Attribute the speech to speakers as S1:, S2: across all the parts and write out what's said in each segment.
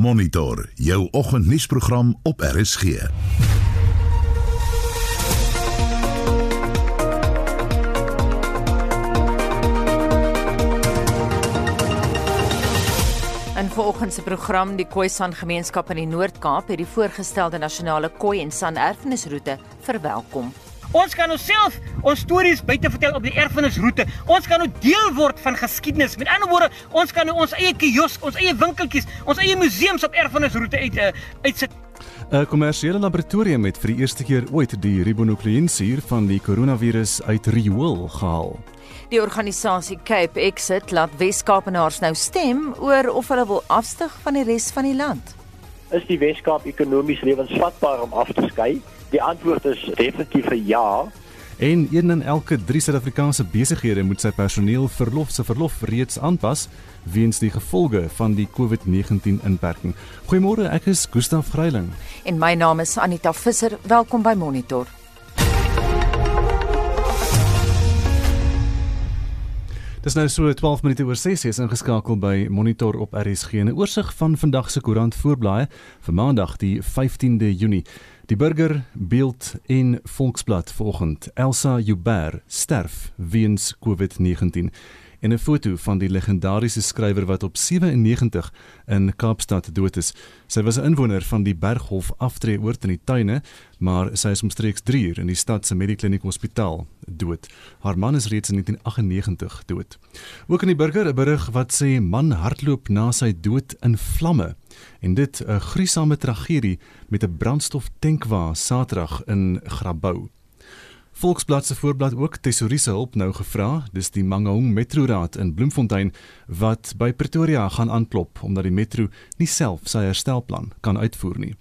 S1: Monitor jou oggendnuusprogram op RSG.
S2: In vanoggend se program die Khoisan gemeenskap in die Noord-Kaap het die voorgestelde nasionale Khoi en San erfenisroete verwelkom.
S3: Ons kan onsself ons stories buite vertel op die erfenisroete. Ons kan nou deel word van geskiedenis. Met ander woorde, ons kan nou ons eie kiosk, ons eie winkeltjies, ons eie museums op erfenisroete uit uh, uitsit.
S4: 'n Kommersiële laboratorium het vir die eerste keer ooit die ribonukleïnsuur van die koronavirus uit Riool gehaal.
S2: Die organisasie Cape Exit laat Wes-Kaapenaars nou stem oor of hulle wil afstyg van die res van die land.
S5: Is die Wes-Kaap ekonomies lewensvatbaar om af te skei? Die antwoord is definitief 'n ja.
S4: En een in elke 3 Suid-Afrikaanse besighede moet sy personeel verlof se verlof reeds aanpas weens die gevolge van die COVID-19 inperking. Goeiemôre, ek is Gustaf Greiling.
S2: En my naam is Anita Visser. Welkom by Monitor.
S4: Dis nou so 12 minute oor 6 is ingeskakel by Monitor op RSG 'n oorsig van vandag se koerant voorblaaie vir Maandag die 15de Junie. Die Burger, Beeld en Volksblad vanoggend. Elsa Joubert sterf weens COVID-19 en 'n foto van die legendariese skrywer wat op 97 in Kaapstad dood is. Sy was 'n inwoner van die Berghof aftreeoord in die tuine, maar sy is omstreeks 3 uur in die stad se Medikliniek Hospitaal dood. Haar man is reeds in 1998 dood. Ook in die Burger 'n berig wat sê man hardloop na sy dood in vlamme en dit 'n gruisame tragedie met 'n brandstoftankwa Saterdag in Grabouw. Volksblad se voorblad ook tesourier se hulp nou gevra. Dis die Mangaung Metro Raad in Bloemfontein wat by Pretoria gaan aanklop omdat die metro nie self sy herstelplan kan uitvoer nie.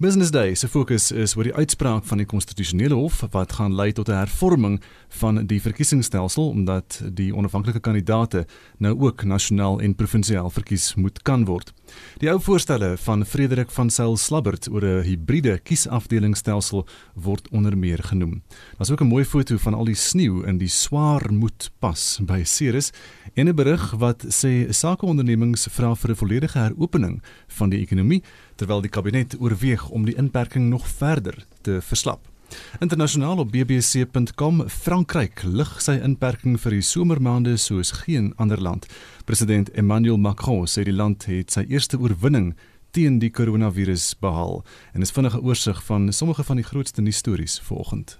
S4: Business Day se fokus is oor die uitspraak van die konstitusionele hof wat gaan lei tot 'n hervorming van die verkiesingsstelsel omdat die onafhanklike kandidaate nou ook nasionaal en provinsiaal verkies moet kan word. Die ou voorstelle van Frederik van Sail Slabbert oor 'n hibriede kiesafdelingsstelsel word onder meer genoem. Daar's ook 'n mooi foto van al die sneeu in die Swaarmoed pas by Ceres en 'n berig wat sê sakeondernemings vra vir 'n volledige heropening van die ekonomie terwyl die kabinet oorweeg om die inperking nog verder te verslap. Internasionaal op bbc.com Frankryk lig sy inperking vir die somermaande soos geen ander land. President Emmanuel Macron sê die land het sy eerste oorwinning teen die koronavirus behaal en is vinnige oorsig van sommige van die grootste nuusstories vanoggend.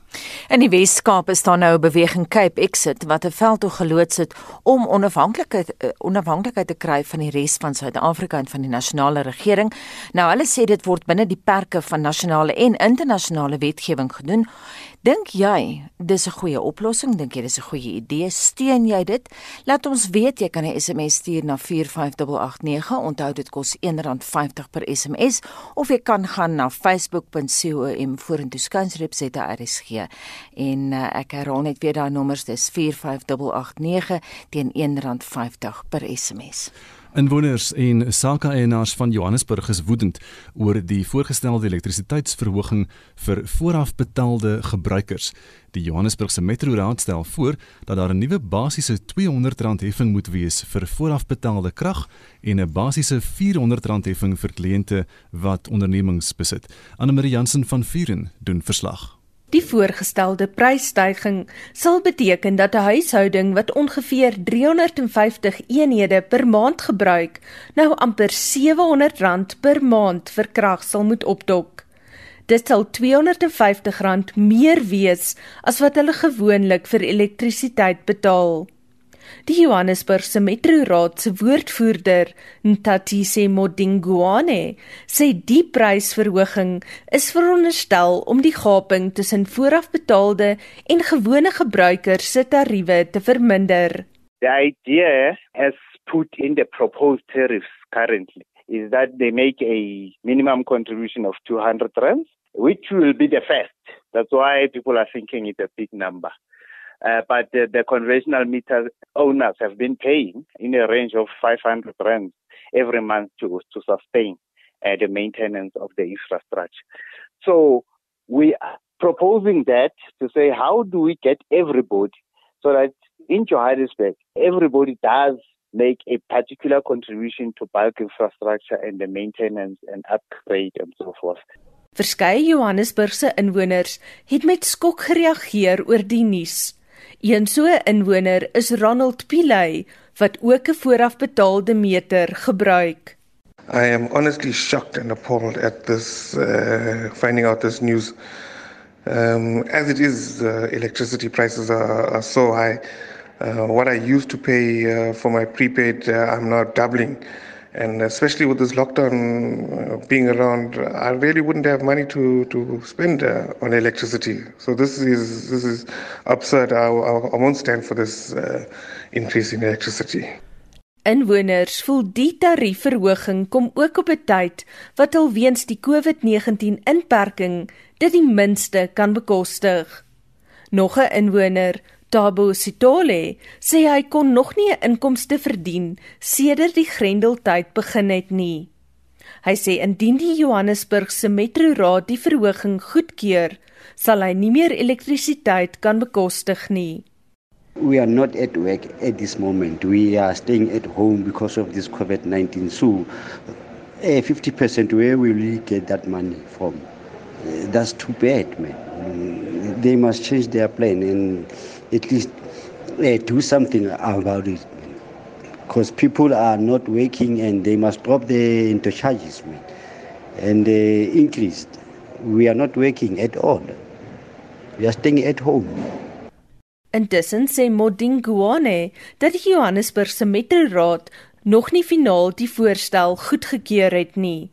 S2: In die Wes-Kaap is daar nou 'n beweging Cape Exit wat 'n veldtog geloods het om onafhanklikheid eh, onafhanklikheid te kry van die res van Suid-Afrika en van die nasionale regering. Nou hulle sê dit word binne die perke van nasionale en internasionale wetgewing gedoen Dink jy dis 'n goeie oplossing? Dink jy dis 'n goeie idee? Steun jy dit? Laat ons weet. Jy kan 'n SMS stuur na 45889. Onthou dit kos R1.50 per SMS of jy kan gaan na facebook.com vorentoe skansrep ZRSG. En uh, ek herhaal net weer daai nommers. Dis 45889 teen R1.50 per SMS.
S4: Inwoners en sake-eienaars van Johannesburg is woedend oor die voorgestelde elektrisiteitsverhoging vir voorafbetaalde gebruikers. Die Johannesburgse Metro Raad stel voor dat daar 'n nuwe basiese R200 heffing moet wees vir voorafbetaalde krag en 'n basiese R400 heffing vir kliënte wat ondernemings besit. Anne Marie Jansen van Vuren doen verslag.
S6: Die voorgestelde prysstygings sal beteken dat 'n huishouding wat ongeveer 350 eenhede per maand gebruik, nou amper R700 per maand vir krag sal moet opdok. Dit sal R250 meer wees as wat hulle gewoonlik vir elektrisiteit betaal. Die Johannesburgse Metroraad se woordvoerder, Ntatise Modingwane, sê die prysverhoging is veronderstel om die gaping tussen voorafbetaalde en gewone gebruikers se tariewe te verminder.
S7: The idea as put in the proposed tariffs currently is that they make a minimum contribution of 200 rands, which will be the first. That's why people are thinking it's a big number. Uh, but the, conventional meter owners have been paying in a range of 500 rand every month to, to sustain uh, the maintenance of the infrastructure. So we are proposing that to say, how do we get everybody so that in Johannesburg, everybody does make a particular contribution to bulk infrastructure and the maintenance and upgrade and so forth.
S6: Verskeie Johannesburgse inwoners het met skok gereageer oor die nuus. Een so 'n inwoner is Ronald Pilay wat ook 'n voorafbetaalde meter gebruik.
S8: I am honestly shocked and appalled at this uh, finding out this news. Um, as it is, uh, electricity prices are, are so high. Uh, what I used to pay uh, for my prepaid, uh, I'm now doubling. And especially with this lockdown uh, being around, I really wouldn't have money to, to spend uh, on electricity. So this is this is absurd. I, I, I won't stand for this uh, increase in electricity.
S6: Inwoners voel die tariefverhoging kom ook op 'n tyd wat alweens die COVID-19 inperking dit die minste kan bekostig. Nog 'n inwoner, Tabo Sitole, sê hy kon nog nie 'n inkomste verdien sedert die Grendeltyd begin het nie. Hy sê indien die Johannesburgse Metroraad die verhoging goedkeur, sal hy nie meer elektrisiteit kan bekostig nie.
S9: We are not at work at this moment. We are staying at home because of this COVID 19. So, uh, 50% where will we get that money from? Uh, that's too bad, man. They must change their plan and at least uh, do something about it. Because people are not working and they must drop the intercharges. And uh, increased. We are not working at all. We are staying at home.
S6: Intussen sê Modingwane dat die Johannesburgse Metroraad nog nie finaal die voorstel goedgekeur het nie.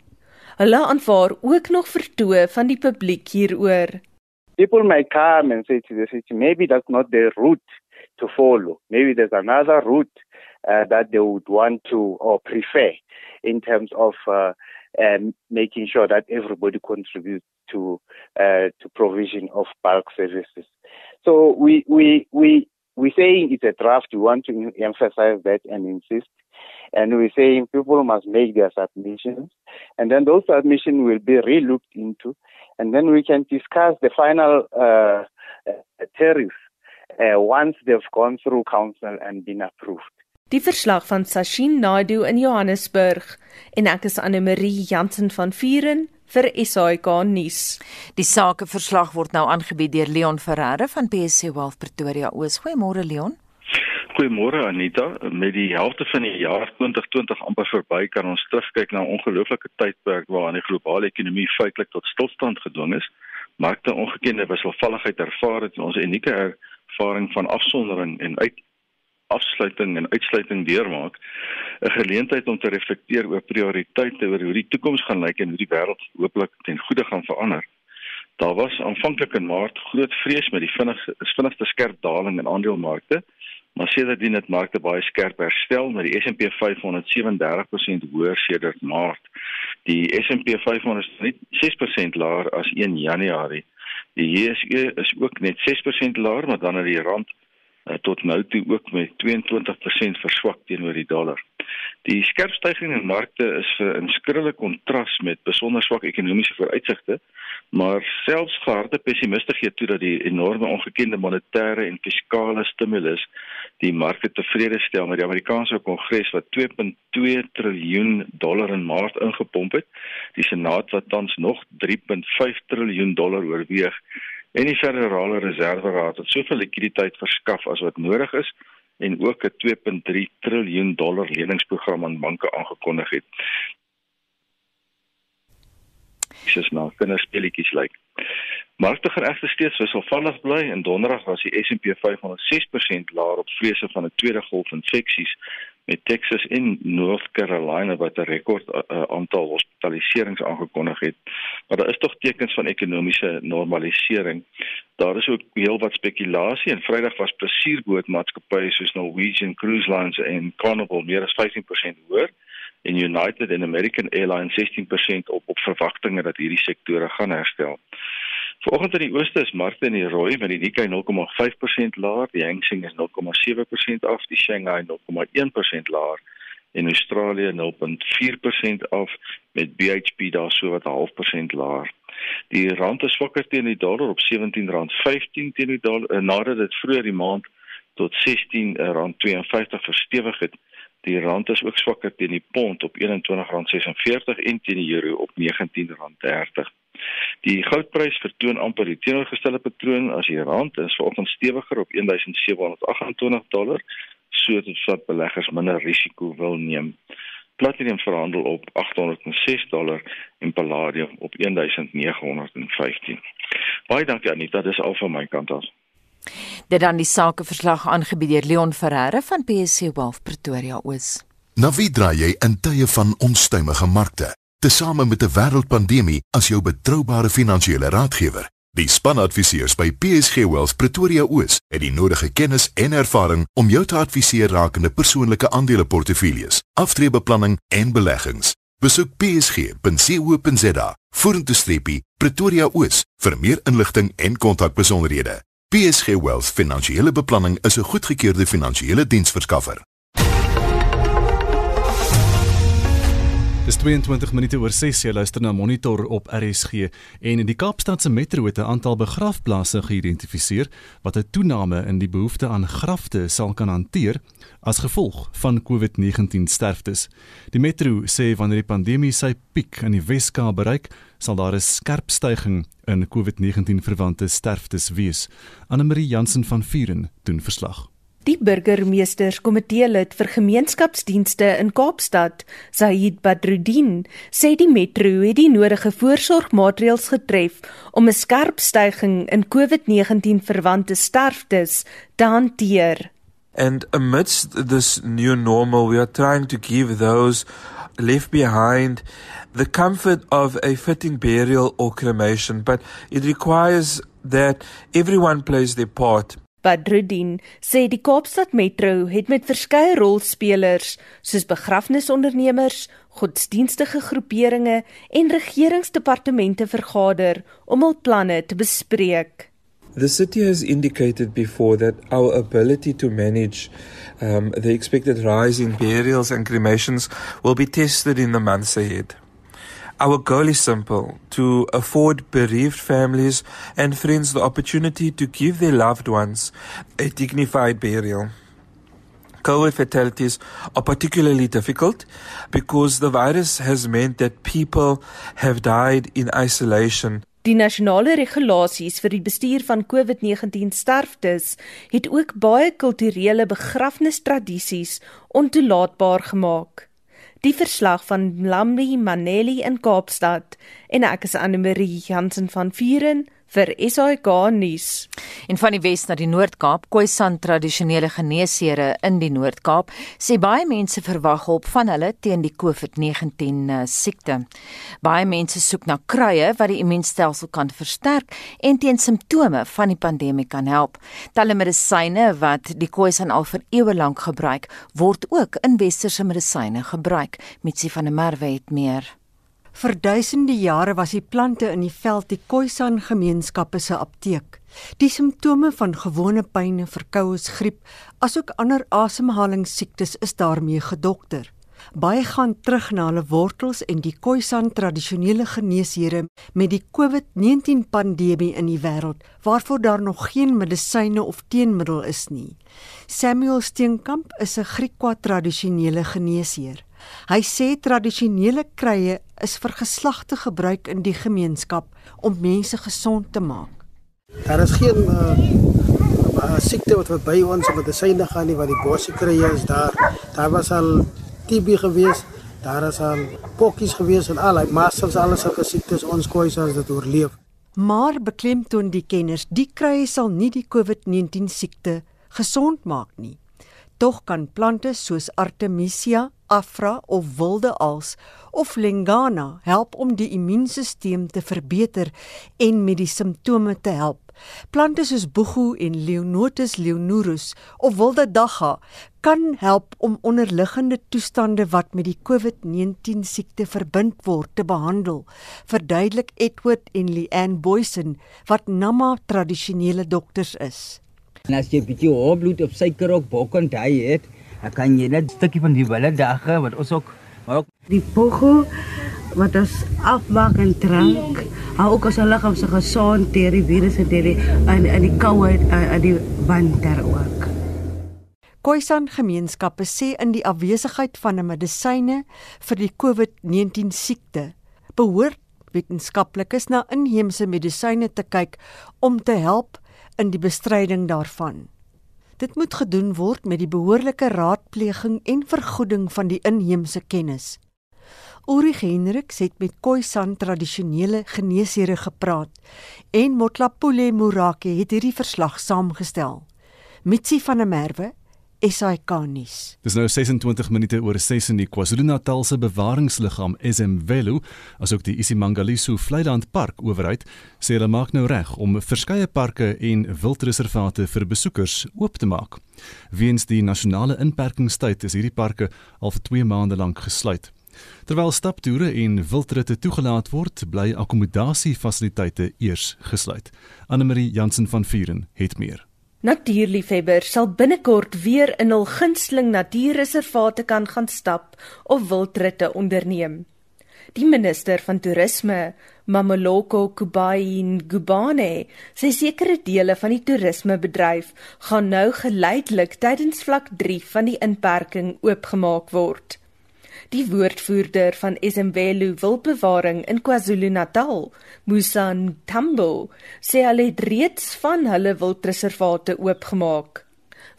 S6: Hulle aanvaar ook nog vertoë van die publiek hieroor.
S7: People may come and say to the city, maybe that's not the route to follow. Maybe there's another route uh, that they would want to or prefer in terms of uh, um, making sure that everybody contributes to uh, to provision of bulk services. So we we we we saying it's a draft. We want to emphasize that and insist. And we're saying people must make their submissions, and then those submissions will be re-looked into, and then we can discuss the final uh, uh, tariff uh, once they've gone through council and been approved.
S6: Die verslag van Sashin Naidu in Johannesburg en ek is Anne Marie Jansen van Vuren vir SAK nuus.
S2: Die sakeverslag word nou aangebied deur Leon Ferreira van PSC Wealth Pretoria. Oos, goeiemôre Leon.
S10: Goeiemôre Anita. Met die helfte van die jaar 2020 amper verby, kan ons terugkyk na 'n ongelooflike tydperk waarin die globale ekonomie feitelik tot stilstand gedwing is. Markte ongekende wisselvalligheid ervaar het en ons unieke ervaring van afsondering en uit afsluiting en uitsluiting deurmaak 'n geleentheid om te reflekteer oor prioriteite oor hoe die toekoms gaan lyk en hoe die wêreld hooplik ten goeie gaan verander. Daar was aanvanklik in Maart groot vrees met die vinnige vinnigste skerp daling in aandelemarkte, maar sedertdien het markte baie skerp herstel met die S&P 500 37% hoër sedert Maart. Die S&P 500 is net 6% laer as 1 Januarie. Die JSE is ook net 6% laer, maar dan het die rand uh, tot nou toe ook met 22% verswak teenoor die dollar. Die skerp stygings in markte is 'n skrille kontras met besonder swak ekonomiese vooruitsigte, maar selfs harde pessimiste gee toe dat die enorme ongekende monetêre en fiskale stimulus die markte tevrede stel met die Amerikaanse Kongres wat 2.2 triljoen dollar in Maart ingepomp het, die Senaat wat tans nog 3.5 triljoen dollar oorweeg en die federale reserveraad het soveel likwiditeit verskaf as wat nodig is en ook 'n 2.3 triljoen dollar leningsprogram aan banke aangekondig het. Dis is nou kinderspeletjies lyk. Markte gaan egter steeds wisselvallig bly en donderdag was die S&P 500 6% laer op vrese van 'n tweede golf infeksies met Texas en North Carolina wat 'n rekord uh, aantal hospitaliserings aangekondig het. Maar daar is tog tekens van ekonomiese normalisering. Daar is ook heelwat spekulasie en Vrydag was plesierbootmaatskappye soos Norwegian Cruise Lines en Carnival meer as 15% hoër en United en American Airlines 16% op op verwagtinge dat hierdie sektore gaan herstel. Vanoggend in die ooste is markte in die rooi met die Nikkei 0,5% laer, die Hang Seng is 0,7% af, die Shanghai 0,1% laer en Australië 0,4% af met BHP daar so wat 0,5% laer. Die rand is swakker teen die dollar op R17.15 teen die dollar nadat dit vroeër die maand tot R16.52 verstewig het Die rand is ook swakker teen die pond op R21.46 en teen die euro op R19.30. Die goudprys vertoon amper die teenoorgestelde patroon as die rand is vanoggend stewiger op 1728 dollar, so dit vat beleggers minder risiko wil neem. Platinum verhandel op 806 dollar en palladium op 1915. Baie dankie Anita, dis al van my kant af.
S2: Dit dan die sakeverslag aangebied deur Leon Ferreira van PSC Wealth Pretoria Oos.
S1: Navidra jy in tye van onstuimige markte, tesame met 'n wêreldpandemie as jou betroubare finansiële raadgewer. Die spanadviseurs by PSG Wealth Pretoria Oos het die nodige kennis en ervaring om jou te adviseer rakende persoonlike aandeleportefeuilles, aftreebeplanning en beleggings. Besoek psg.co.za vorentoe streepie Pretoria Oos vir meer inligting en kontakbesonderhede. PSG Wealth Finansiële Beplanning is 'n goedgekeurde finansiële diensverskaffer.
S4: Dis 22 minute oor 6 jy luister na Monitor op RSG en in die Kaapstadse metro het 'n aantal begrafplaase geïdentifiseer wat 'n toename in die behoefte aan grafte sal kan hanteer as gevolg van COVID-19 sterftes. Die metro sê wanneer die pandemie sy piek in die Weskaap bereik, sal daar 'n skerp stygings in COVID-19 verwante sterftes wees. Anne Marie Jansen van Vuren doen verslag.
S6: Die burgemeesterskomitee lid vir gemeenskapsdienste in Kaapstad, Zaid Badruddin, sê die metro het die nodige voorsorgmaatreëls getref om 'n skerp stygings in COVID-19 verwante sterftes te hanteer.
S11: And amidst this new normal, we are trying to give those left behind the comfort of a fitting burial or cremation, but it requires that everyone plays their part.
S6: Badruddin sê die Kaapstad Metro het met verskeie rolspelers soos begrafnisondernemers, godsdienstige groeperinge en regeringsdepartemente vergader om hul planne te bespreek.
S11: The city has indicated before that our ability to manage um, the expected rise in burials and cremations will be tested in the months ahead. Our goal is simple to afford bereaved families and friends the opportunity to give their loved ones a dignified burial. COVID fatalities are particularly difficult because the virus has meant that people have died in isolation.
S6: Die nasionale regulasies vir die bestuur van COVID-19 sterftes het ook baie kulturele begrafnistradisies ontoelaatbaar gemaak. Die verslag van Lambi Maneli in Kaapstad en ek is Anne Marie Jansen van Vuren vir SAK nuus.
S2: En van die Wes na die Noord-Kaap, Khoisan tradisionele geneesere in die Noord-Kaap, sê baie mense verwag hulp van hulle teen die COVID-19 uh, siekte. Baie mense soek na kruie wat die immuunstelsel kan versterk en teen simptome van die pandemie kan help. Talle medisyne wat die Khoisan al vir eeue lank gebruik, word ook in westerse medisyne gebruik. Mitsi van der Merwe het meer.
S12: Vir duisende jare was die plante in die veld die Khoisan gemeenskappe se apteek. Die simptome van gewone pyn en verkoues, griep, asook ander asemhalingssiektes is daarmee gedokter. Baie gaan terug na hulle wortels en die Khoisan tradisionele geneesere met die COVID-19 pandemie in die wêreld waarvoor daar nog geen medisyne of teenmiddel is nie. Samuel Steenkamp is 'n Griekwa tradisionele geneesheer. Hy sê tradisionele krye is vir geslagte gebruik in die gemeenskap om mense gesond te maak.
S13: Daar is geen uh, uh, siekte wat by ons met die syne gaan nie wat die bosse krye is daar. Daar was al TB gewees, daar is al pokkies gewees en al, maar selfs alles sulke siektes ons koei as dit oorleef.
S12: Maar beklemtoon die kenners, die krye sal nie die COVID-19 siekte gesond maak nie. Tog kan plante soos Artemisia, Afra of wilde als of Lingana help om die immuunstelsel te verbeter en met die simptome te help. Plante soos Boegu en Leonotus leonorus of wilde dagga kan help om onderliggende toestande wat met die COVID-19 siekte verbind word te behandel. Verduidelik Edward en Leanne Boysen wat Nama tradisionele dokters is.
S14: En as jy 'n bietjie hoë bloed of suiker ook bokkend hy het, dan kan jy net 'n stukkie van die wille dagga wat ons ook maar ook
S15: die pogo wat ons afmaak en drank, hou ook ons liggaam se gesond teen die virusse teen die in in die koue in die winter ook.
S12: Khoisan gemeenskappe sê in die afwesigheid van 'n medisyne vir die COVID-19 siekte behoort wetenskaplikes na inheemse medisyne te kyk om te help in die bestryding daarvan. Dit moet gedoen word met die behoorlike raadpleging en vergoeding van die inheemse kennis. Uri Hendrik het met Khoisan tradisionele geneesere gepraat en Motlapule Murake het hierdie verslag saamgestel. Mitsi van der Merwe SAK nuus.
S4: Dis nou 26 minute oor 6 in die KwaZulu-Natal se bewaringsliggaam SMVelu, asook die Isimangaliso Vlei-land Park owerheid, sê hulle maak nou reg om verskeie parke en wildreservate vir besoekers oop te maak. Weens die nasionale inperkingstyd is hierdie parke al vir 2 maande lank gesluit. Terwyl staptoere en wildritte toegelaat word, bly akkommodasiefasiliteite eers gesluit. Anne Marie Jansen van Vuren het meer.
S6: Natuurliefhebbers sal binnekort weer in hul gunsteling natuurreservate kan gaan stap of wildritte onderneem. Die minister van toerisme, Mamoloko Kubai Ngubane, sê sekere dele van die toerismebedryf gaan nou geleidelik tydens vlak 3 van die inperking oopgemaak word. Die woordvoerder van Esemvelu Wildbewaring in KwaZulu-Natal, Musa Ntambo, sê hulle het reeds van hulle wildreservate oopgemaak.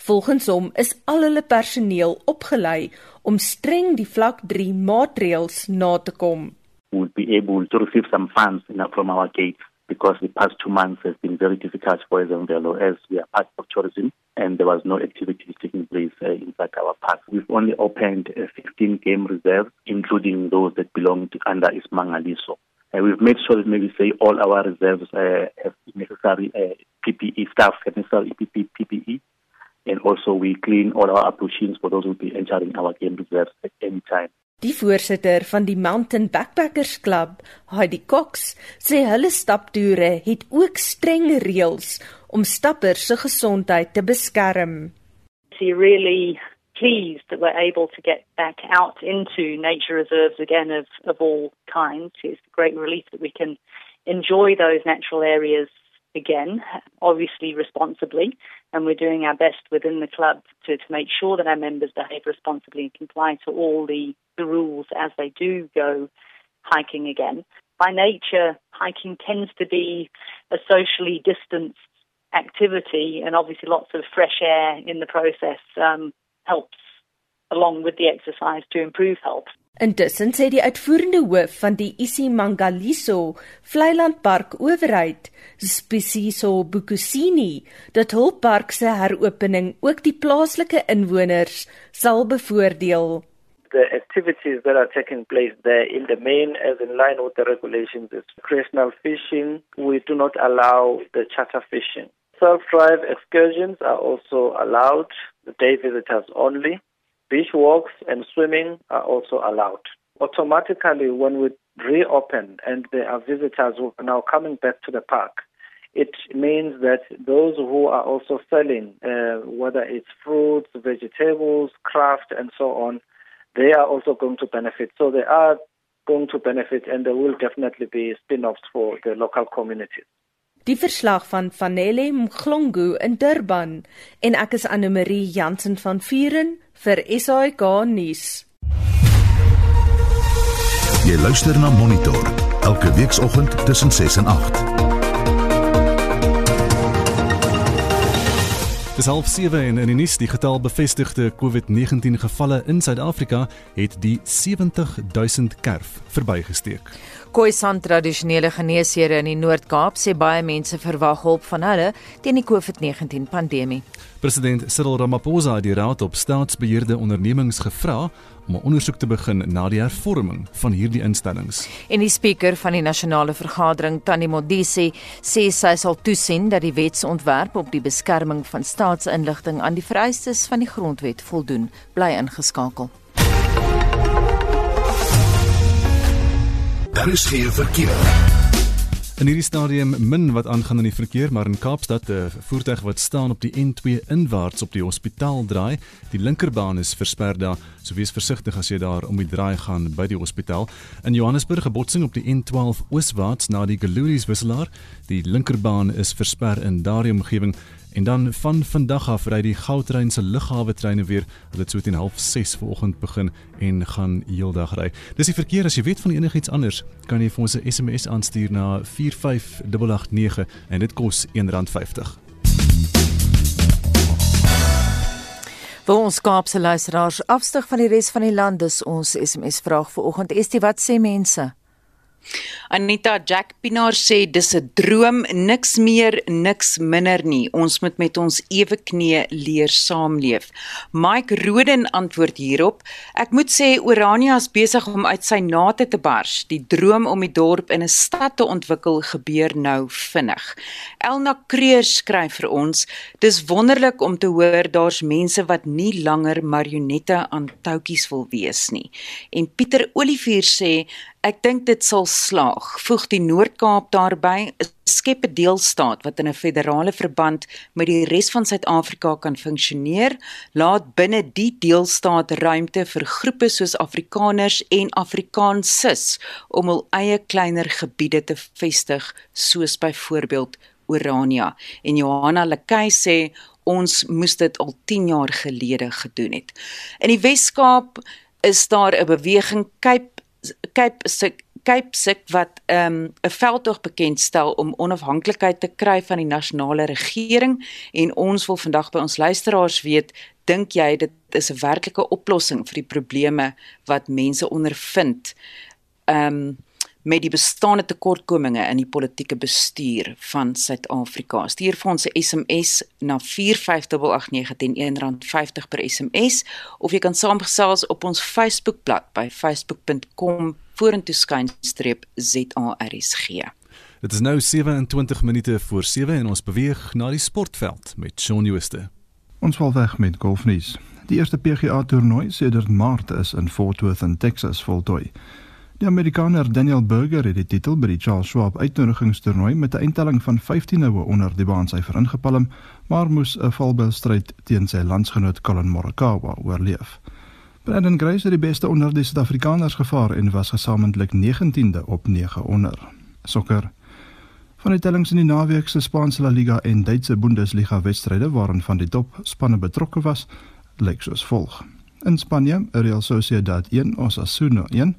S6: Volgens hom is al hulle personeel opgelei om streng die vlak 3 maatreëls na te kom.
S16: We would be able to receive some funds from our gates because the past two months has been very difficult for Esemvelu as we are part of tourism. and there was no activity taking place uh, inside our park. We've only opened uh, 15 game reserves, including those that belong to under Ismangaliso. Uh, we've made sure that maybe say all our reserves uh, have necessary uh, PPE staff, have necessary PPE, and also we clean all our approaches for those who will be entering our game reserves at any time.
S6: Die voorsitter van die Mountain Backpackers Club, Heidi Cox, sê hulle staptoere het ook streng reëls om stappers se gesondheid te beskerm.
S17: She really pleased that we're able to get back out into nature reserves again of of all kinds. It's a great relief that we can enjoy those natural areas again, obviously responsibly, and we're doing our best within the club to, to make sure that our members behave responsibly and comply to all the, the rules as they do go hiking again. By nature, hiking tends to be a socially distanced activity, and obviously lots of fresh air in the process um, helps along with the exercise to improve health.
S6: Intussen sê die uitvoerende hoof van die Isimangaliso Vlei-land Park owerheid, Spesiso Bukusini, dat hul park se heropening ook die plaaslike inwoners sal bevoordeel.
S18: The activities that are taking place there in the main as in line with the regulations is recreational fishing. We do not allow the charter fishing. Self-drive excursions are also allowed, the day visitors only. Beach walks and swimming are also allowed. Automatically, when we reopen and there are visitors who are now coming back to the park, it means that those who are also selling, uh, whether it's fruits, vegetables, craft, and so on, they are also going to benefit. So they are going to benefit, and there will definitely be spin offs for the local communities.
S6: Die verslag van Vanele Mglongu in Durban en ek is Anne Marie Jansen van Vuren vir SAK nuus.
S1: Jy luister na Monitor elke weekoggend tussen 6 en 8.
S4: Dis half 7 en in die nuus die getal bevestigde COVID-19 gevalle in Suid-Afrika het die 70000 kerf verbygesteek.
S2: Khoisan tradisionele geneesere in die Noord-Kaap sê baie mense verwag hulp van hulle teen die COVID-19 pandemie.
S4: President Cyril Ramaphosa het die raad op staatsbeheerde ondernemings gevra om 'n ondersoek te begin na die hervorming van hierdie instellings.
S2: En die spreker van die nasionale vergadering, Tani Modise, sê sy sal toesien dat die wetsontwerp op die beskerming van staatsinligting aan die vereistes van die grondwet voldoen. Bly ingeskakel.
S1: Daar is geen verkeer.
S4: In hierdie stadium min wat aangaan in die verkeer, maar in Kaapstad 'n voertuig wat staan op die N2 inwaarts op die hospitaal draai. Die linkerbaan is versper daar, so wees versigtig as jy daar om die draai gaan by die hospitaal. In Johannesburg 'n botsing op die N12 ooswaarts na die Gelulies wisselaar. Die linkerbaan is versper in daardie omgewing En dan van vandag af ry die Gautrain se lughawe treine weer. Hulle het so teen 06:30 vanoggend begin en gaan heeldag ry. Dis die verkeer as jy weet van enigiets anders, kan jy vir ons 'n SMS aanstuur na 45889 en dit kos R1.50.
S2: Vir ons Kaapse luisteraars afstig van die res van die land dis ons SMS vraag vir oggend. Estie, wat sê mense?
S19: Anita Jack Pinaar sê dis 'n droom, niks meer, niks minder nie. Ons moet met ons ewe knie leer saamleef. Mike Roden antwoord hierop: Ek moet sê Orania is besig om uit sy nate te bars. Die droom om die dorp in 'n stad te ontwikkel gebeur nou vinnig. Elna Kreur skryf vir ons: Dis wonderlik om te hoor daar's mense wat nie langer marionette aan touwtjies wil wees nie. En Pieter Olivier sê Ek dink dit sal slaag. Voeg die Noord-Kaap daarbey, skep 'n deelstaat wat in 'n federale verband met die res van Suid-Afrika kan funksioneer. Laat binne die deelstaat ruimte vir groepe soos Afrikaners en Afrikaansis om hul eie kleiner gebiede te vestig, soos byvoorbeeld Orania. En Johanna Lekay sê ons moes dit al 10 jaar gelede gedoen het. In die Wes-Kaap is daar 'n beweging Cape Cape Sik Cape Sik wat ehm, 'n um, veldtog bekendstel om onafhanklikheid te kry van die nasionale regering en ons wil vandag by ons luisteraars weet dink jy dit is 'n werklike oplossing vir die probleme wat mense ondervind? Ehm um, met die bestaande tekortkominge in die politieke bestuur van Suid-Afrika. Stuur vir ons 'n SMS na 45889 teen R1.50 per SMS of jy kan saamgesels op ons Facebookblad by facebook.com vorentoeskynstreep ZARSG.
S4: Dit is nou 27 minute voor 7 en ons beweeg na die sportveld met Shaun Jooste.
S20: Ons val weg met golfnuus. Die eerste PGA toernooi sedert Maart is in Fort Worth in Texas voltooi. Die Amerikaner Daniel Berger het die titel by die Charles Schwab uitnodigingstoernooi met 'n eindtelling van 15 houe onder die baansyfer ingepalm, maar moes 'n valbelstryd teen sy landsgenoot Colin Morikawa oorleef. Brandon Grace het die beste onder die Suid-Afrikaners gevaar en was gesamentlik 19de op 9 onder. Sokker. Van die tellings in die naweek se Spaanse La Liga en Duitse Bundesliga wedstryde waarin van die top spanne betrokke was, lyk soos volg. In Spanje, Real Sociedad 1 Osasuna 1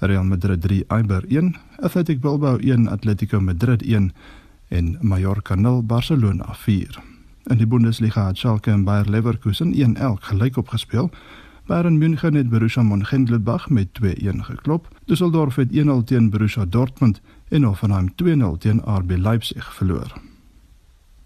S20: Real Madrid 3 Eibar 1, Athletic Bilbao 1 Atletico Madrid 1 en Mallorca 0 Barcelona 4. In die Bundesliga het Schalke en Bayer Leverkusen 1-1 gelyk opgespeel. Bayern München het Borussia Mönchengladbach met 2-1 geklop. Düsseldorf het 1-0 teen Borussia Dortmund en Hoffenheim 2-0 teen RB Leipzig verloor.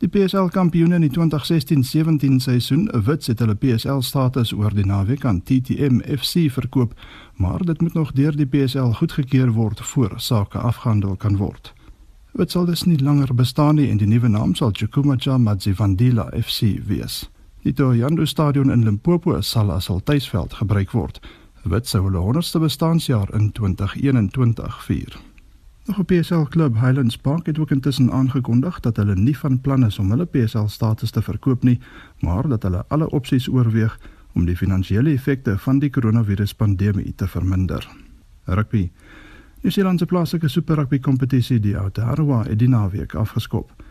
S20: Die PSL kampioene in die 2016-17 seisoen, Wits het hulle PSL status oor die naweek aan TTM FC verkoop, maar dit moet nog deur die PSL goedgekeur word voor sake afgehandel kan word. Wits sal dus nie langer bestaan nie en die nuwe naam sal Chukwumacha Madzivandila FC wees. Die Thohoyandou Stadion in Limpopo sal as hul tuisveld gebruik word. Wits sou hulle 100ste bestaanjaar in 2021 vier. Nog 'n PSL klub, Highlands Park, het ook intussen aangekondig dat hulle nie van plan is om hulle PSL status te verkoop nie, maar dat hulle alle opsies oorweeg om die finansiële effekte van die koronaviruspandemie te verminder. Rugby. Die Nieu-Seelandse plaaslike Super Rugby kompetisie, die Aotearoa, het die naweek afgeskop.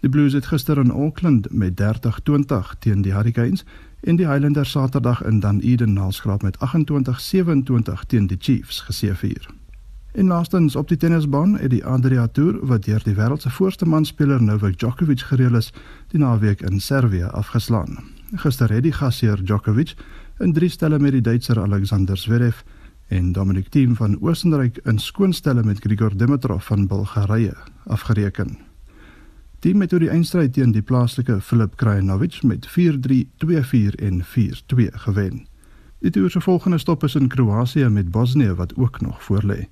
S20: Die Blues het gister in Auckland met 30-20 teen die Hurricanes en die Highlanders Saterdag in Dunedin nalskraap met 28-27 teen die Chiefs geseëvier. En laastens op die tennisbaan het die Adria Tour wat deur die wêreld se voorste manspeler Novak Djokovic gereël is, die naweek in Servië afgeslaan. Gister het die gasheer Djokovic in drie stelle met die Duitser Alexander Zverev en Dominic Thiem van Oostenryk in skoonstelle met Grigor Dimitrov van Bulgarië afgereken. Thiem het oor die eindstryd teen die plaaslike Filip Krajinovic met 4-3, 2-4 en 4-2 gewen. Die toer se volgende stop is in Kroasie met Bosnië wat ook nog voorlê.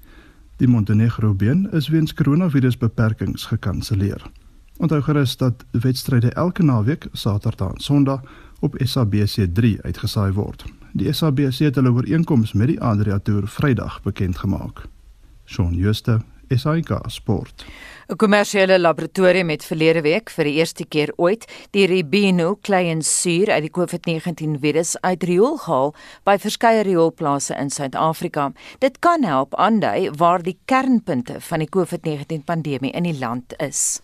S20: Die Montenegro been is weens koronavirusbeperkings gekanselleer. Onthou gerus dat wedstryde elke naweek Saterdag en Sondag op SABC3 uitgesaai word. Die SABC het hulle ooreenkoms met die Adria Tour Vrydag bekend gemaak. Shaun Schuster, SAK Sport.
S2: 'n Kommersiële laboratorium het verlede week vir die eerste keer ooit die Ribino kleinsuur uit die COVID-19 virus uit riool gehaal by verskeie rioolplase in Suid-Afrika. Dit kan help aandui waar die kernpunte van die COVID-19 pandemie in die land is.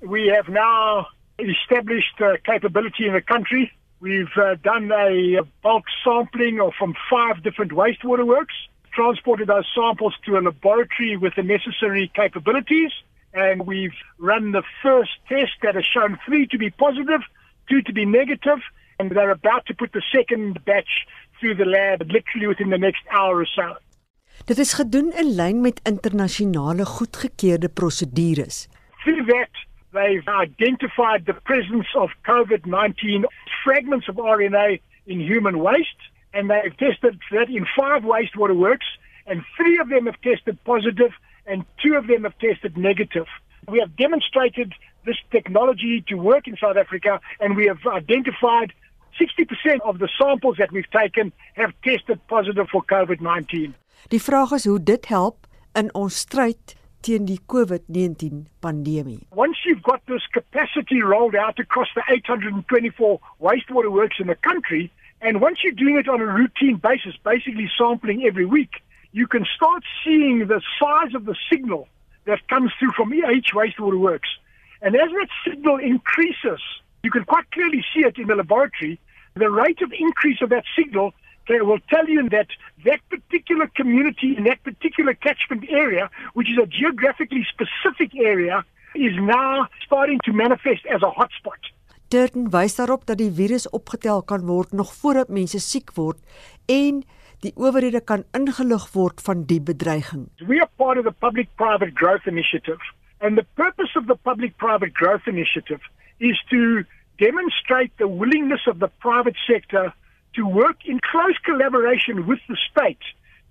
S21: We have now established uh, capability in the country. We've uh, done a bulk sampling of from five different wastewater works, transported those samples to a laboratory with the necessary capabilities, and we've run the first test that has shown three to be positive, two to be negative, and they're about to put the second batch through the lab literally within the next hour or so.
S12: Dit is gedoen in lyn met internasionale goedgekeurde prosedures.
S21: Through that, they've identified the presence of COVID-19 fragments of RNA in human waste, and they've tested that in five wastewater works, and three of them have tested positive, and two of them have tested negative. We have demonstrated this technology to work in South Africa, and we have identified 60% of the samples that we've taken have tested positive for COVID-19.
S12: Die vraag is hoe dit help in ons stryd teen die COVID-19 pandemie.
S21: Once you've got this capacity rolled out across the 824 wastewater works in the country, and once you're doing it on a routine basis, basically sampling every week, you can start seeing the size of the signal that comes through from each wastewater works. And as that signal increases, you can quite clearly see it in the laboratory, the rate of increase of that signal will tell you that that particular community in that particular catchment area, which is a geographically specific area, is now starting to manifest as a hotspot.
S12: Durden wys daarop dat die virus opgetel kan word nog voordat mense siek word en die owerhede kan ingelig word van die bedreiging.
S21: We are part of the public-private growth initiative and the purpose of the public-private growth initiative is to demonstrate the willingness of the private sector to work in close collaboration with the state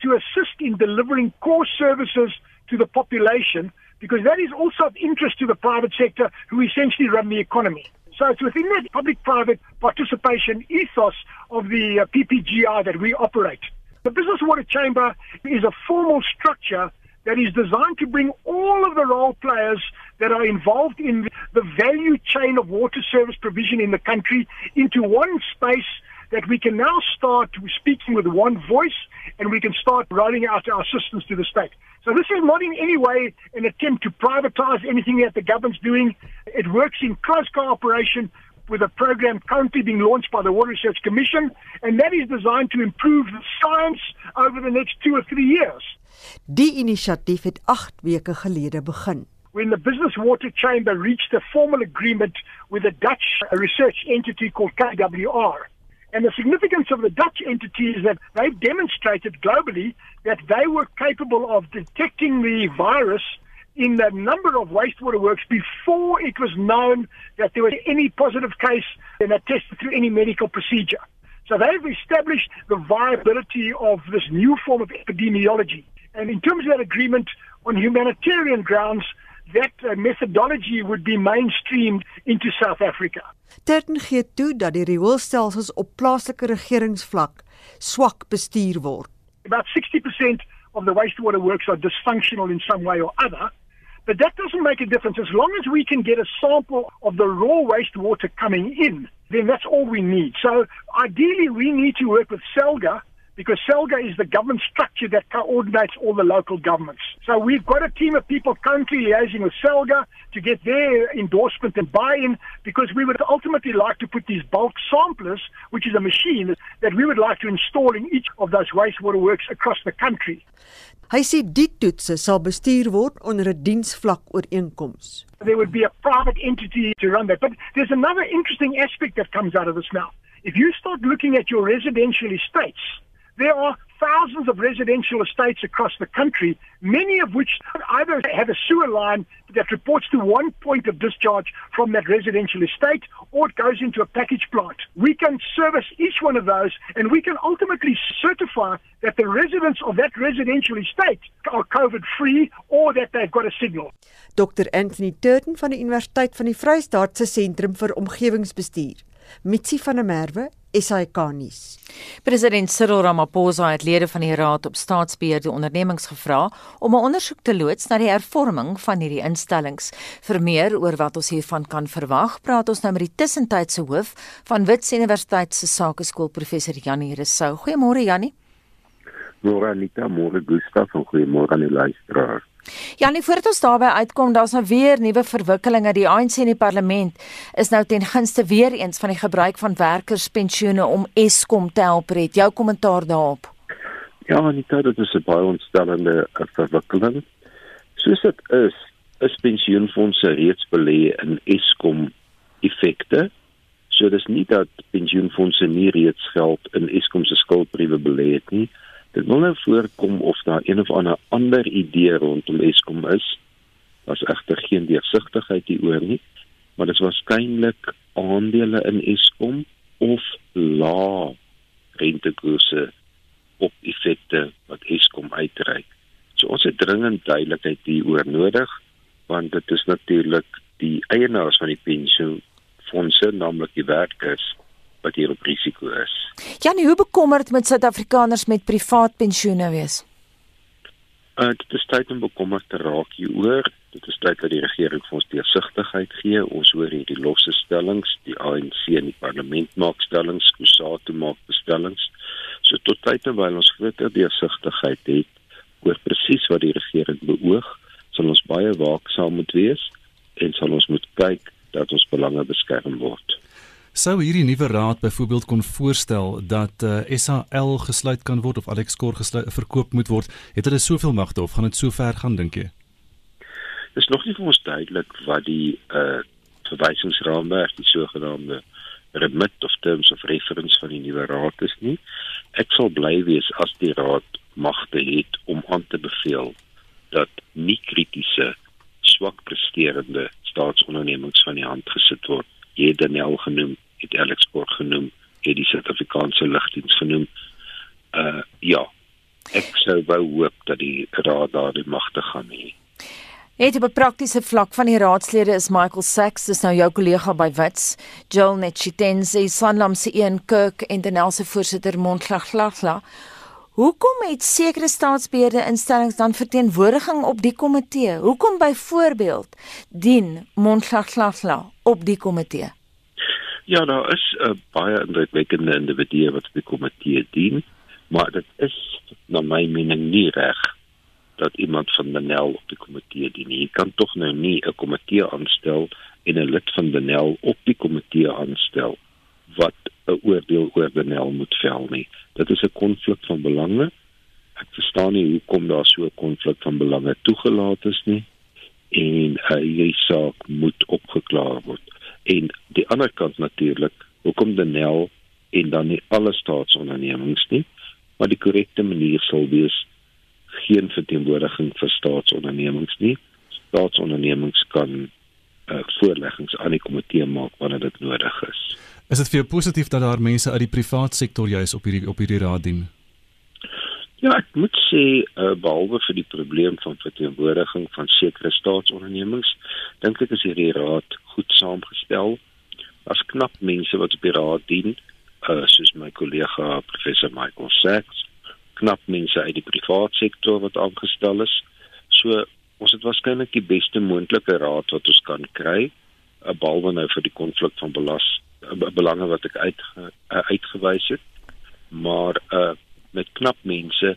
S21: to assist in delivering core services to the population because that is also of interest to the private sector who essentially run the economy. So it's within that public-private participation ethos of the uh, PPGR that we operate. The Business Water Chamber is a formal structure that is designed to bring all of the role players that are involved in the value chain of water service provision in the country into one space that we can now start speaking with one voice and we can start rolling out our systems to the state. So this is not in any way an attempt to privatize anything that the government's doing. It works in close cooperation with a program currently being launched by the Water Research Commission, and that is designed to improve the science over the next two or three years.
S12: Die inisiatief het 8 weke gelede begin.
S21: When the Business Water Chamber reached a formal agreement with a Dutch research entity called KWR. And the significance of the Dutch entity is that they've demonstrated globally that they were capable of detecting the virus in a number of wastewater works before it was known that there was any positive case and that tested through any medical procedure. So they've established the viability of this new form of epidemiology. And in terms of that agreement on humanitarian grounds, that uh, methodology would be mainstreamed into South Africa.
S12: Terten gee toe dat die rioolstelsels op plaaslike regeringsvlak swak bestuur word.
S21: About 60% of the wastewater works are dysfunctional in some way or other. But that doesn't make a difference. As long as we can get a sample of the raw wastewater coming in, then that's all we need. So ideally, we need to work with Selga because Selga is the government structure that coordinates all the local governments. So we've got a team of people currently liaising with Selga to get their endorsement and buy-in because we would ultimately like to put these bulk samplers, which is a machine that we would like to install in each of those wastewater works across the country.
S12: Hy sê die toetse sal bestuur word onder 'n diensvlak ooreenkoms.
S21: There would be a private entity to run that. But there's another interesting aspect that comes out of this now. If you start looking at your residential estates, there are thousands of residential estates across the country, many of which either have a sewer line that reports to one point of discharge from that residential estate or it goes into a package plant. We can service each one of those and we can ultimately certify that the residents of that residential estate are COVID free or that they've got a signal.
S12: Dr Anthony Turton van die Universiteit van die Vrystaat se Sentrum vir Omgewingsbestuur. Mitsi van der Merwe SAK nuus.
S2: President Cyril Ramaphosa het lede van die Raad op Staatsbeheerde Ondernemings gevra om 'n ondersoek te loods na die hervorming van hierdie instellings. Vir meer oor wat ons hiervan kan verwag, praat ons nou met die tussentydse hoof van Wits Universiteit se Sakeskool professor Janie Resou. Goeiemôre Janie.
S22: Môre Anita, môre Gustaf en goeiemôre aan die luisteraars.
S2: Ja, nie voordat ons daarby uitkom, daar's nou weer nuwe verwikkelinge. Die ANC in die parlement is nou ten gunste weer eens van die gebruik van werkerspensioene om Eskom te help red. Jou kommentaar daarop?
S22: Ja, Anita, dit is 'n baie ontstellende verwikkeling. Soos dit is, is pensioenfonde reeds belê in Eskom effekte. So dis nie dat pensioenfonde nie reeds geld in Eskom se skuldbriewe belê het nie. Dit wil nou voorkom of daar een of ander ander idee rondom Eskom is. Daar's egter geen deursigtigheid hieroor nie, maar dit is waarskynlik aandele in Eskom of lae rentekoerse op effekte wat Eskom uitreik. So ons het dringend duidelikheid hieroor nodig want dit is natuurlik die eienaars van die pensioenfonde, naamlik die werkers wat hier op risiko is.
S2: Janie, hoe bekommerd met Suid-Afrikaners met privaat pensioene wees?
S22: Uh, dit is tyd om bekommerd te raak hieroor. Dit is tyd dat die regering vir ons deursigtigheid gee. Ons hoor hierdie losse stellings, die ANC in die parlement maak stellings, Kusatu maak bestellings. So tot tyd terwyl ons groter deursigtigheid het oor presies wat die regering beoog, sal ons baie waaksaam moet wees en sal ons moet kyk dat ons belange beskerm word.
S4: Sou hierdie nuwe raad byvoorbeeld kon voorstel dat uh, eh, SAL gesluit kan word of Alex Kor gesluit verkoop moet word, het hulle soveel magte of gaan dit so ver gaan dink jy?
S22: Dis nog nie vir ons duidelik wat die uh verwysingsraamwerk, die sogenaamde remit of terms of reference van die nuwe raad is nie. Ek sal bly wees as die raad magte het om aan te beveel dat nie kritiese swak presterende staatsondernemings van die hand gesit word. Het Daniel genoem het Alex Kort genoem, het die Suid-Afrikaanse lugdiens genoem. Uh ja. Ek sou wou hoop dat die raad daardie magte gaan hê.
S2: Het op 'n praktiese vlak van die raadslede is Michael Sachs, dis nou jou kollega by Wits, Joel Netchitense, Sanlam se een Kirk en Denel se voorsitter Montlaglagla. Hoekom het sekere staatsbeheerde instellings dan verteenwoordiging op die komitee? Hoekom byvoorbeeld dien Montlaglagla op die komitee?
S22: Ja, daar is uh, baie indrukwekkende individue wat die komitee dien, maar dit is na my mening nie reg dat iemand van Benel op die komitee dien nie. Jy kan tog nou nie 'n komitee aanstel en 'n lid van Benel op die komitee aanstel wat 'n oordeel oor Benel moet vel nie. Dit is 'n konflik van belange. Ek verstaan nie hoekom daar so 'n konflik van belange toegelaat is nie en uh, hierdie saak moet opgeklaar word en die ander kant natuurlik hoekom Denel en dan nie alle staatsondernemings nie maar die korrekte manier sal wees geen verteenwoordiging vir staatsondernemings nie staatsondernemings kan uh, voorleggings aan die komitee maak wanneer dit nodig is
S4: is dit vir jou positief dat daar mense uit die privaat sektor juis op hierdie op hierdie raad dien
S22: Ja, ek moet sê uh, behalwe vir die probleem van verteenwoordiging van sekere staatsondernemings, dink ek is hierdie raad goed saamgestel. Daar's knap mense wat op die raad dien, uh, soos my kollega professor Michael Sachs, knap mense uit die private sektor wat aangestel is. So ons het waarskynlik die beste moontlike raad wat ons kan kry, uh, behalwe nou vir die konflik van belas uh, belange wat ek uit uh, uitgewys het. Maar uh met knap mense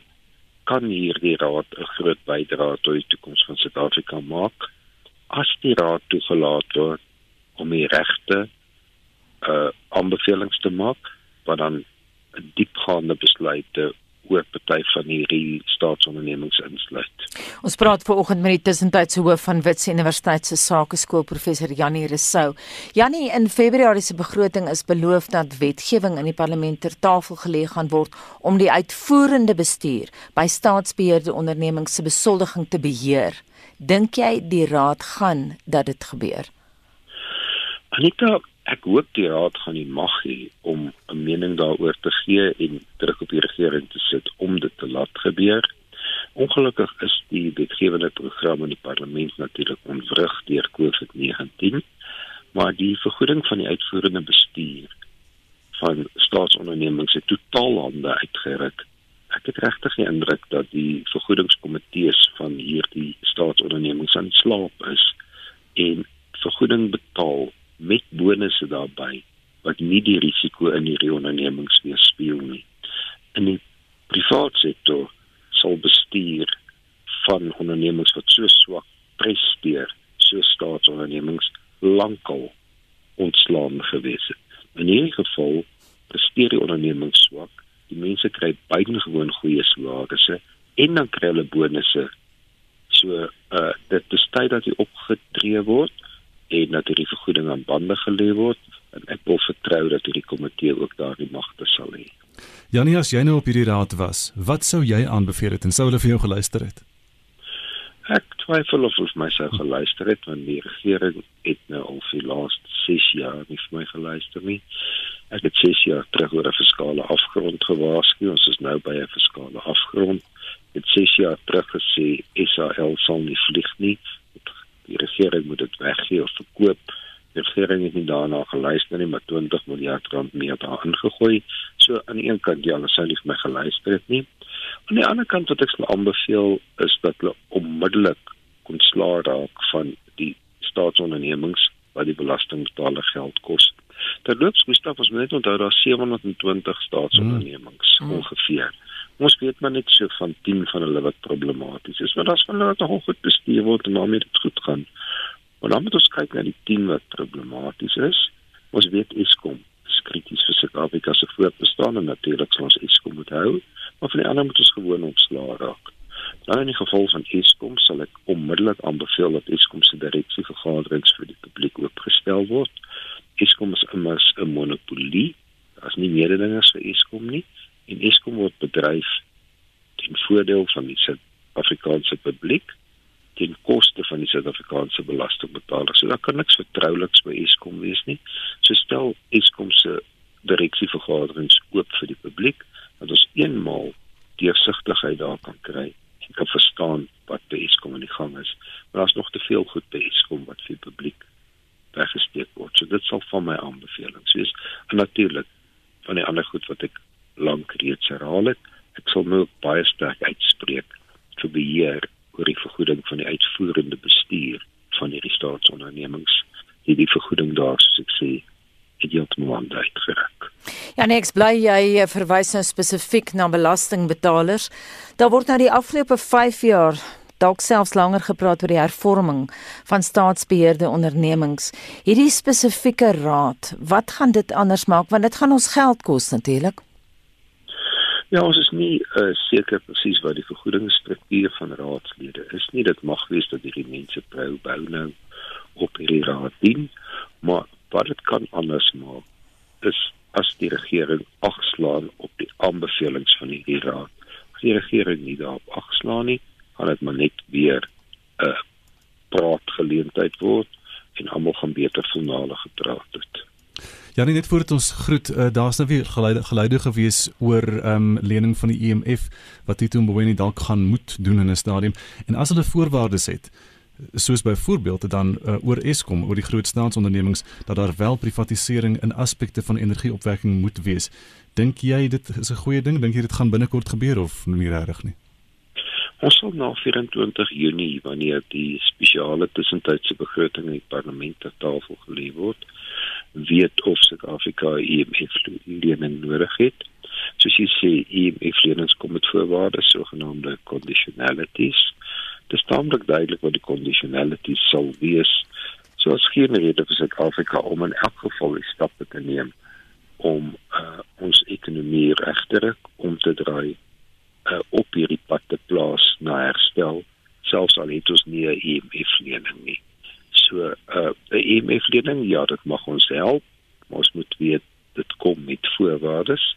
S22: kan hierdie raad 'n groot bydrae tot die toekoms van Suid-Afrika maak as die raad toegelaat word om die regte uh aanbevelings te maak wat dan diepgaande besluite oor party van hierdie staatsondernemings insluit.
S2: Ons praat vanoggend met die tussentydse hoof van Wits Universiteit se Sakeskool professor Janie Resou. Janie, in Februarie se begroting is beloof dat wetgewing in die parlement ter tafel gelê gaan word om die uitvoerende bestuur by staatsbeheerde ondernemings se besoldiging te beheer. Dink jy die raad gaan dat dit gebeur?
S22: Anita, ek hoop die raad gaan die mag hê om 'n mening daaroor te gee en druk op die regering te sit om dit te laat gebeur. Ongelukkig is die wetgewende program in die parlement natuurlik onvrug deur COVID-19, maar die vergoeding van die uitvoerende bestuur van staatsondernemings het totaal hande uitgeruk. Ek het regtig die indruk dat die vergoedingskomitees van hierdie staatsondernemings aan slaap is en vergoeding betaal met bonusse daarbey wat nie die risiko in hierdie ondernemings weerspieël nie. In die private sektor ondernemings wat so swak presteer, so staatsondernemings lankal ontslaan gewees het. In hierdie geval presteer die ondernemings swak. Die mense kry buitengewoon goeie salarisse en dan kry hulle bonusse. So uh dit is tyd dat dit opgetree word en dat hierdie vergoeding aan bande gelê word en ek wil vertrou dat hierdie komitee ook daardie magte sal hê.
S4: Janie, as jy nou op hierdie raad was, wat sou jy aanbeveel het en sou hulle vir jou geluister het?
S22: Ek twyfel of hulle my sou geluister het want die regering het nou al vir die laaste 6 jaar nie vir my geluister nie. Ek het 6 jaar terug oor 'n fiskale afgrond gewaarsku. Ons is nou by 'n fiskale afgrond. Ek het 6 jaar terug gesê SAL sal nie vlieg nie. Die regering moet dit weggee of verkoop. Die regering het nie daarna geluister nie, maar 20 miljard rand meer daarin gegooi. So aan die een kant ja, hulle sou nie vir my geluister het nie. Aan die ander kant wat ek sal aanbeveel is dat hulle onmiddellik ontslaa raak van die staatsondernemings wat die belastingbetaler geld kos. Terloops, Gustaf, ons moet net onthou daar 720 staatsondernemings mm. ongeveer. Ons weet maar net so van 10 van hulle wat problematies is, maar daar's van hulle wat nog goed bestuur word en daarmee dit goed gaan. Maar dan moet ons kyk na die 10 wat problematies is. Ons weet Eskom is krities vir Suid-Afrika se voortbestaan en natuurlik sal ons Eskom moet hou, maar van die ander moet ons gewoon ontslaa raak. Dan in die geval van Eskom sal ek onmiddellik aanbeveel dat Eskom se direksievergaderings vir die publiek oopgestel word. Eskom is immers 'n monopolie. Daar's nie mededingers vir Eskom nie en Eskom word bedryf ten voordeel van die Suid-Afrikaanse publiek ten koste van die Suid-Afrikaanse belastingbetalers. So daar kan niks vertrouliks by Eskom wees nie. So stel Eskom se direksievergaderings oop vir die publiek dat ons eenmaal deursigtigheid daar kan kry en kan verstaan wat by Eskom aan die gang is. Maar daar's nog te veel goed by Eskom wat vir die publiek weggesteek word. So dit sal van my aanbevelings wees. En natuurlik van die ander goed wat ek lank reeds herhaal het, ek sal nou baie sterk uitspreek vir beheer oor die vergoeding van die uitvoerende bestuur van hierdie staatsondernemings. Hierdie vergoeding daar soos ek sê het heeltemal uitgerak.
S2: Ja, niks bly jy verwys nou spesifiek na belastingbetalers. Daar word nou die afgelope 5 jaar dalk selfs langer gepraat oor die hervorming van staatsbeheerde ondernemings. Hierdie spesifieke raad, wat gaan dit anders maak want dit gaan ons geld kos natuurlik.
S22: Ja, ons is nie uh, seker presies wat die vergoedingsstruktuur van raadslede is nie. Dit mag wees dat hierdie mense bou bou nou op hierdie raad dien, maar wat dit kan anders maak is as die regering agslaan op die aanbevelings van die raad. As die regering nie daarop agslaan nie, gaan dit maar net weer 'n uh, praatgeleentheid word en almal gaan beter vernale gepraat het.
S4: Ja, net voordat ons groet, uh, daar's nou weer geluide geluide gewees oor ehm um, lening van die IMF wat Tito Mboweni dalk gaan moet doen in 'n stadium en as hulle voorwaardes het soos byvoorbeeld dan uh, oor Eskom oor die groot staatsondernemings dat daar wel privatisering in aspekte van energieopwekking moet wees. Dink jy dit is 'n goeie ding? Dink jy dit gaan binnekort gebeur of nie regtig nie?
S22: Ons sal na 24 Junie wanneer die spesiale tussentydse begroting in die parlement ter tafel gelê word, weet of Suid-Afrika IMF lening nodig het. Soos jy sê, IMF lenings kom met voorwaardes, sogenaamde conditionalities. Dit staan ook duidelik wat die conditionalities sal wees. So as geen rede vir Suid-Afrika om in elk geval die stappe te neem om uh, ons ekonomie regter om te draai uh, op hierdie pad te plaas na herstel selfs al het ons nie 'n IMF lening nie. So 'n uh, IMF lening ja, dit mag ons help, maar ons moet weet dit kom met voorwaardes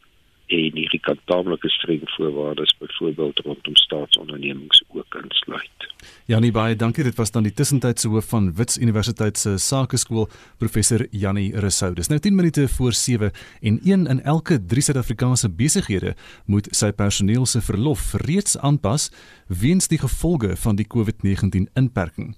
S22: en hierdie kan taamlike streng voorwaardes byvoorbeeld rondom staatsondernemings ook insluit.
S4: Janie baie dankie. Dit was dan die tussentydse hoof van Wits Universiteit se Sakeskool, professor Janie Rousseau. Dis nou 10 minute voor 7 en een in elke 3 Suid-Afrikaanse besighede moet sy personeel se verlof reeds aanpas weens die gevolge van die COVID-19 inperking.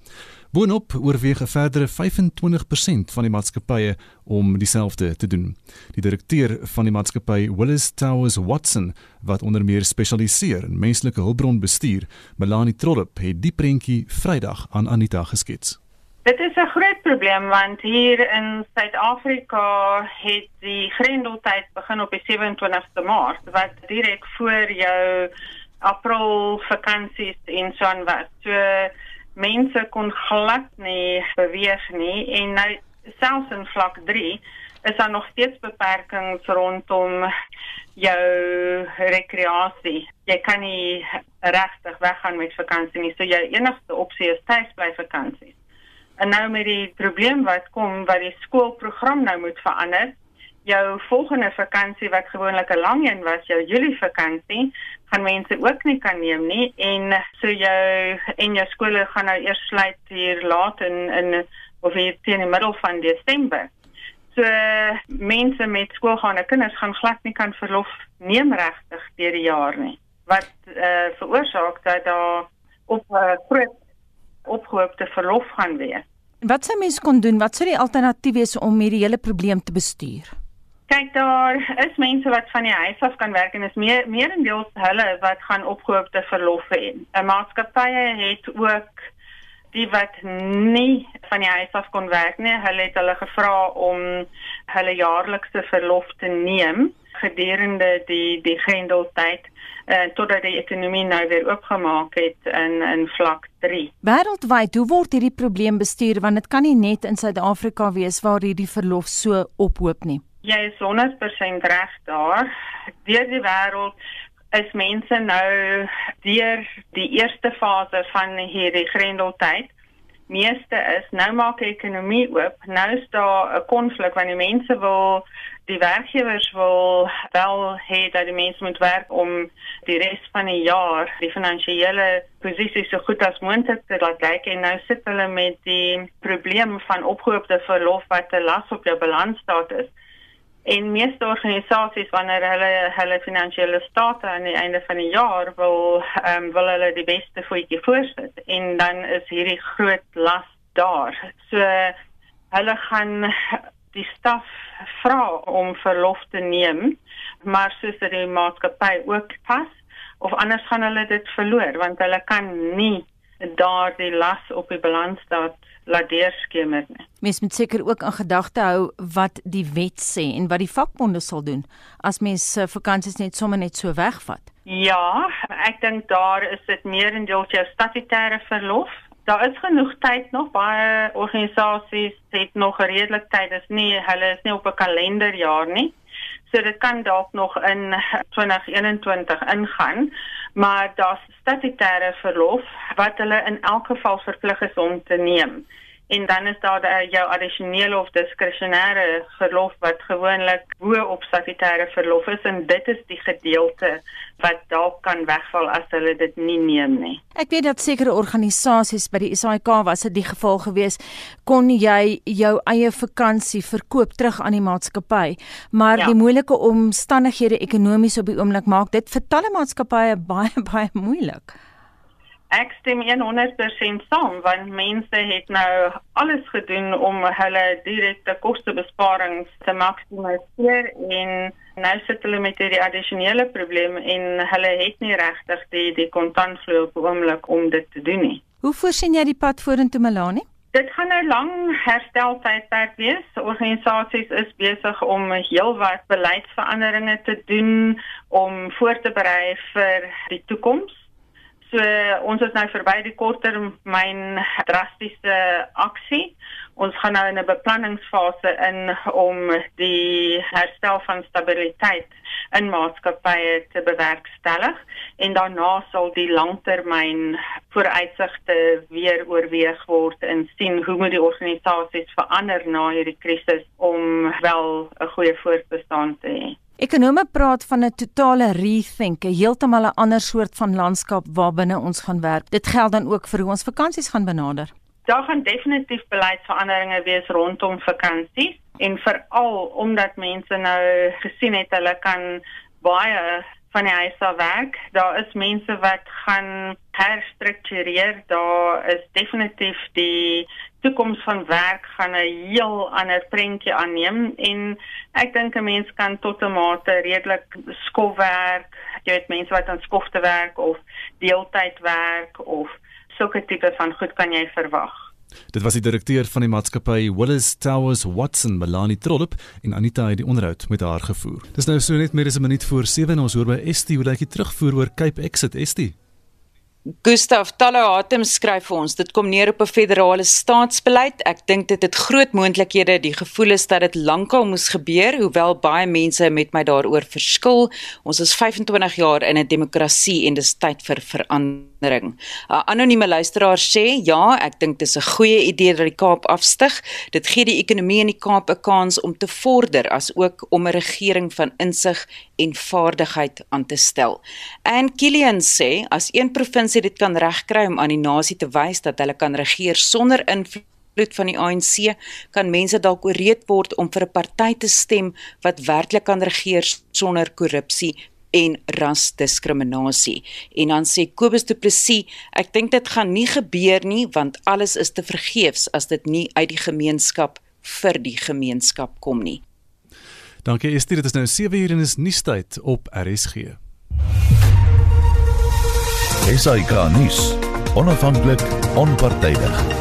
S4: Boonop oorweeg 'n verdere 25% van die maatskappye om dieselfde te doen. Die direkteur van die maatskappy Willis Towers Watson, wat onder meer spesialiseer in menslike hulpbronbestuur, Melanie Trollip, het die prentjie Vrydag aan Anita geskets.
S23: Dit is 'n groot probleem want hier in Suid-Afrika het die grendeltyd begin op die 27ste Maart wat direk voor jou April vakansies en so aan wat. So mense kon glad nie beweeg nie en nou selfs in vlak 3 is daar nog steeds beperkings rondom jou rekreasie. Jy kan nie regtig weggaan met vakansie nie. So jou enigste opsie is tuisbly vakansies. En nou met die probleem wat kom wat die skoolprogram nou moet verander, jou volgende vakansie wat gewoonlik 'n lang een was, jou Julie vakansie, gaan mense ook nie kan neem nie en so jou en jou skole gaan nou eers sluit hier laat in in of hier teen die middel van Desember. So mense met skoolgaande kinders gaan glad nie kan verlof neem regtig deur die jaar nie. Wat eh uh, veroorsaak dat daar op 'n uh, groot opgehoopte verlof gaan wees.
S2: Wat sou mense kon doen? Wat sou die alternatief wees om hierdie hele probleem te bestuur?
S23: Kyk daar is mense wat van die huis af kan werk en is meer meerendeels hulle wat gaan opgehoopte verlof hê. 'n Maatskappye het ook die wat nie van die huis af kon werk nie, hulle het hulle gevra om hulle jaarlikse verlof te neem gedurende die die grendeltyd uh, totdat die ekonomie nou weer oopgemaak het in in vlak 3.
S2: Wêreldwyd, hoe word hierdie probleem bestuur want dit kan nie net in Suid-Afrika wees waar hierdie verlof so ophoop nie.
S23: Jy is 100% reg daar. Deur die wêreld is mense nou deur die eerste fase van hierdie grendeltyd. Meeste is nou maak die ekonomie oop. Nou is daar 'n konflik want die mense wil die werkgewers wil wel hê dat die mense moet werk om die res van die jaar die finansiële posisie so goed as moontlik te laat lyk en nou sit hulle met die probleem van opgehoopte verlof wat 'n las op jou balansstaat is en meeste organisasies wanneer hulle hulle finansiële state aan die einde van die jaar wil ehm um, wil hulle die beste voetjie voorsit en dan is hierdie groot las daar. So hulle gaan die staf vra om verlof te neem, maar soos dit die maatskappy ook pas of anders gaan hulle dit verloor want hulle kan nie daardie las op die balansstaat laat deurskemer nie.
S2: Mens moet seker ook aan gedagte hou wat die wet sê en wat die vakbonde sal doen as mens uh, vakansies net sommer net so wegvat.
S23: Ja, ek dink daar is dit meer in jou statutêre verlof. Daar is genoeg tyd nog baie organisasies het nog redelik tyd. Dis nie hulle is nie op 'n kalenderjaar nie. So dit kan dalk nog in 2021 ingaan, maar daar's statutêre verlof wat hulle in elk geval verplig is om te neem en dan is daar die, jou addisionele of diskresionêre verlof wat gewoonlik bo op statutêre verlof is en dit is die gedeelte wat dalk kan wegval as hulle dit nie neem nie.
S2: Ek weet dat sekere organisasies by die SAIK was dit die geval gewees kon jy jou eie vakansie verkoop terug aan die maatskappy maar ja. die moeilike omstandighede ekonomies op die oomblik maak dit vir talle maatskappye baie baie moeilik.
S23: Ek stem 100% saam want mense het nou alles gedoen om hulle direkte kostebesparings te maksimeer en nou sit hulle met hierdie addisionele probleem en hulle het nie regtig die die kontantvloei op oomblik om dit te doen nie.
S2: Hoe voorsien jy die pad vorentoe Melanie?
S23: Dit gaan nou lang hersteltydperk wees. Organisasies is besig om heelwat beleidsveranderinge te doen om voor te berei vir die toekoms. So ons is nou verby die korttermyn drastiese aksie. Ons gaan nou in 'n beplanningsfase in om die herstel van stabiliteit in maatskappye te bewerkstellig en daarna sal die langtermyn vooruitsigte weer oorweeg word en sien hoe moet die organisasies verander na hierdie krisis om wel 'n goeie voortbestaan te hê.
S2: Ekonome praat van 'n totale rethink, 'n heeltemal 'n ander soort van landskap waarbinne ons gaan werk. Dit geld dan ook vir hoe ons vakansies gaan benader.
S23: Daar gaan definitief beleidsveranderinge wees rondom vakansies en veral omdat mense nou gesien het hulle kan baie van die huis af werk. Daar is mense wat gaan herstruktureer. Daar is definitief die toekoms van werk gaan 'n heel ander prentjie aanneem en ek dink 'n mens kan tot 'n mate redelik skofwerk, jy weet mense wat aan skofte werk of deeltyd werk of sulke tipe van goed kan jy verwag.
S4: Dit was die direkteur van die maatskappy Willis Towers Watson, Melanie Trollop en Anita het die onderhoud met haar gevoer. Dis nou so net meer as 'n minuut voor 7 en ons hoor by Estie hoe lyk die terugvoer oor Cape Exit Estie.
S19: Gustav Talahatem skryf vir ons dit kom neer op 'n federale staatsbeleid. Ek dink dit het groot moontlikhede. Die gevoel is dat dit lankal moes gebeur, hoewel baie mense met my daaroor verskil. Ons is 25 jaar in 'n demokrasie en dis tyd vir verandering. 'n Anonieme luisteraar sê, "Ja, ek dink dis 'n goeie idee dat die Kaap afstyg. Dit gee die ekonomie in die Kaap 'n kans om te vorder as ook om 'n regering van insig en vaardigheid aan te stel." En Kilian sê, "As een provinsie dit kan regkry om aan die nasie te wys dat hulle kan regeer sonder invloed van die ANC, kan mense dalk ooreed word om vir 'n party te stem wat werklik kan regeer sonder korrupsie en rasdiskriminasie. En dan sê Kobus Du Plessis, ek dink dit gaan nie gebeur nie want alles is te vergeefs as dit nie uit die gemeenskap vir die gemeenskap kom nie.
S4: Dankie Estie, dit is nou 7 uur en is nuustyd op RSG.
S1: SAK nuus. Onafhanklik, onpartydig.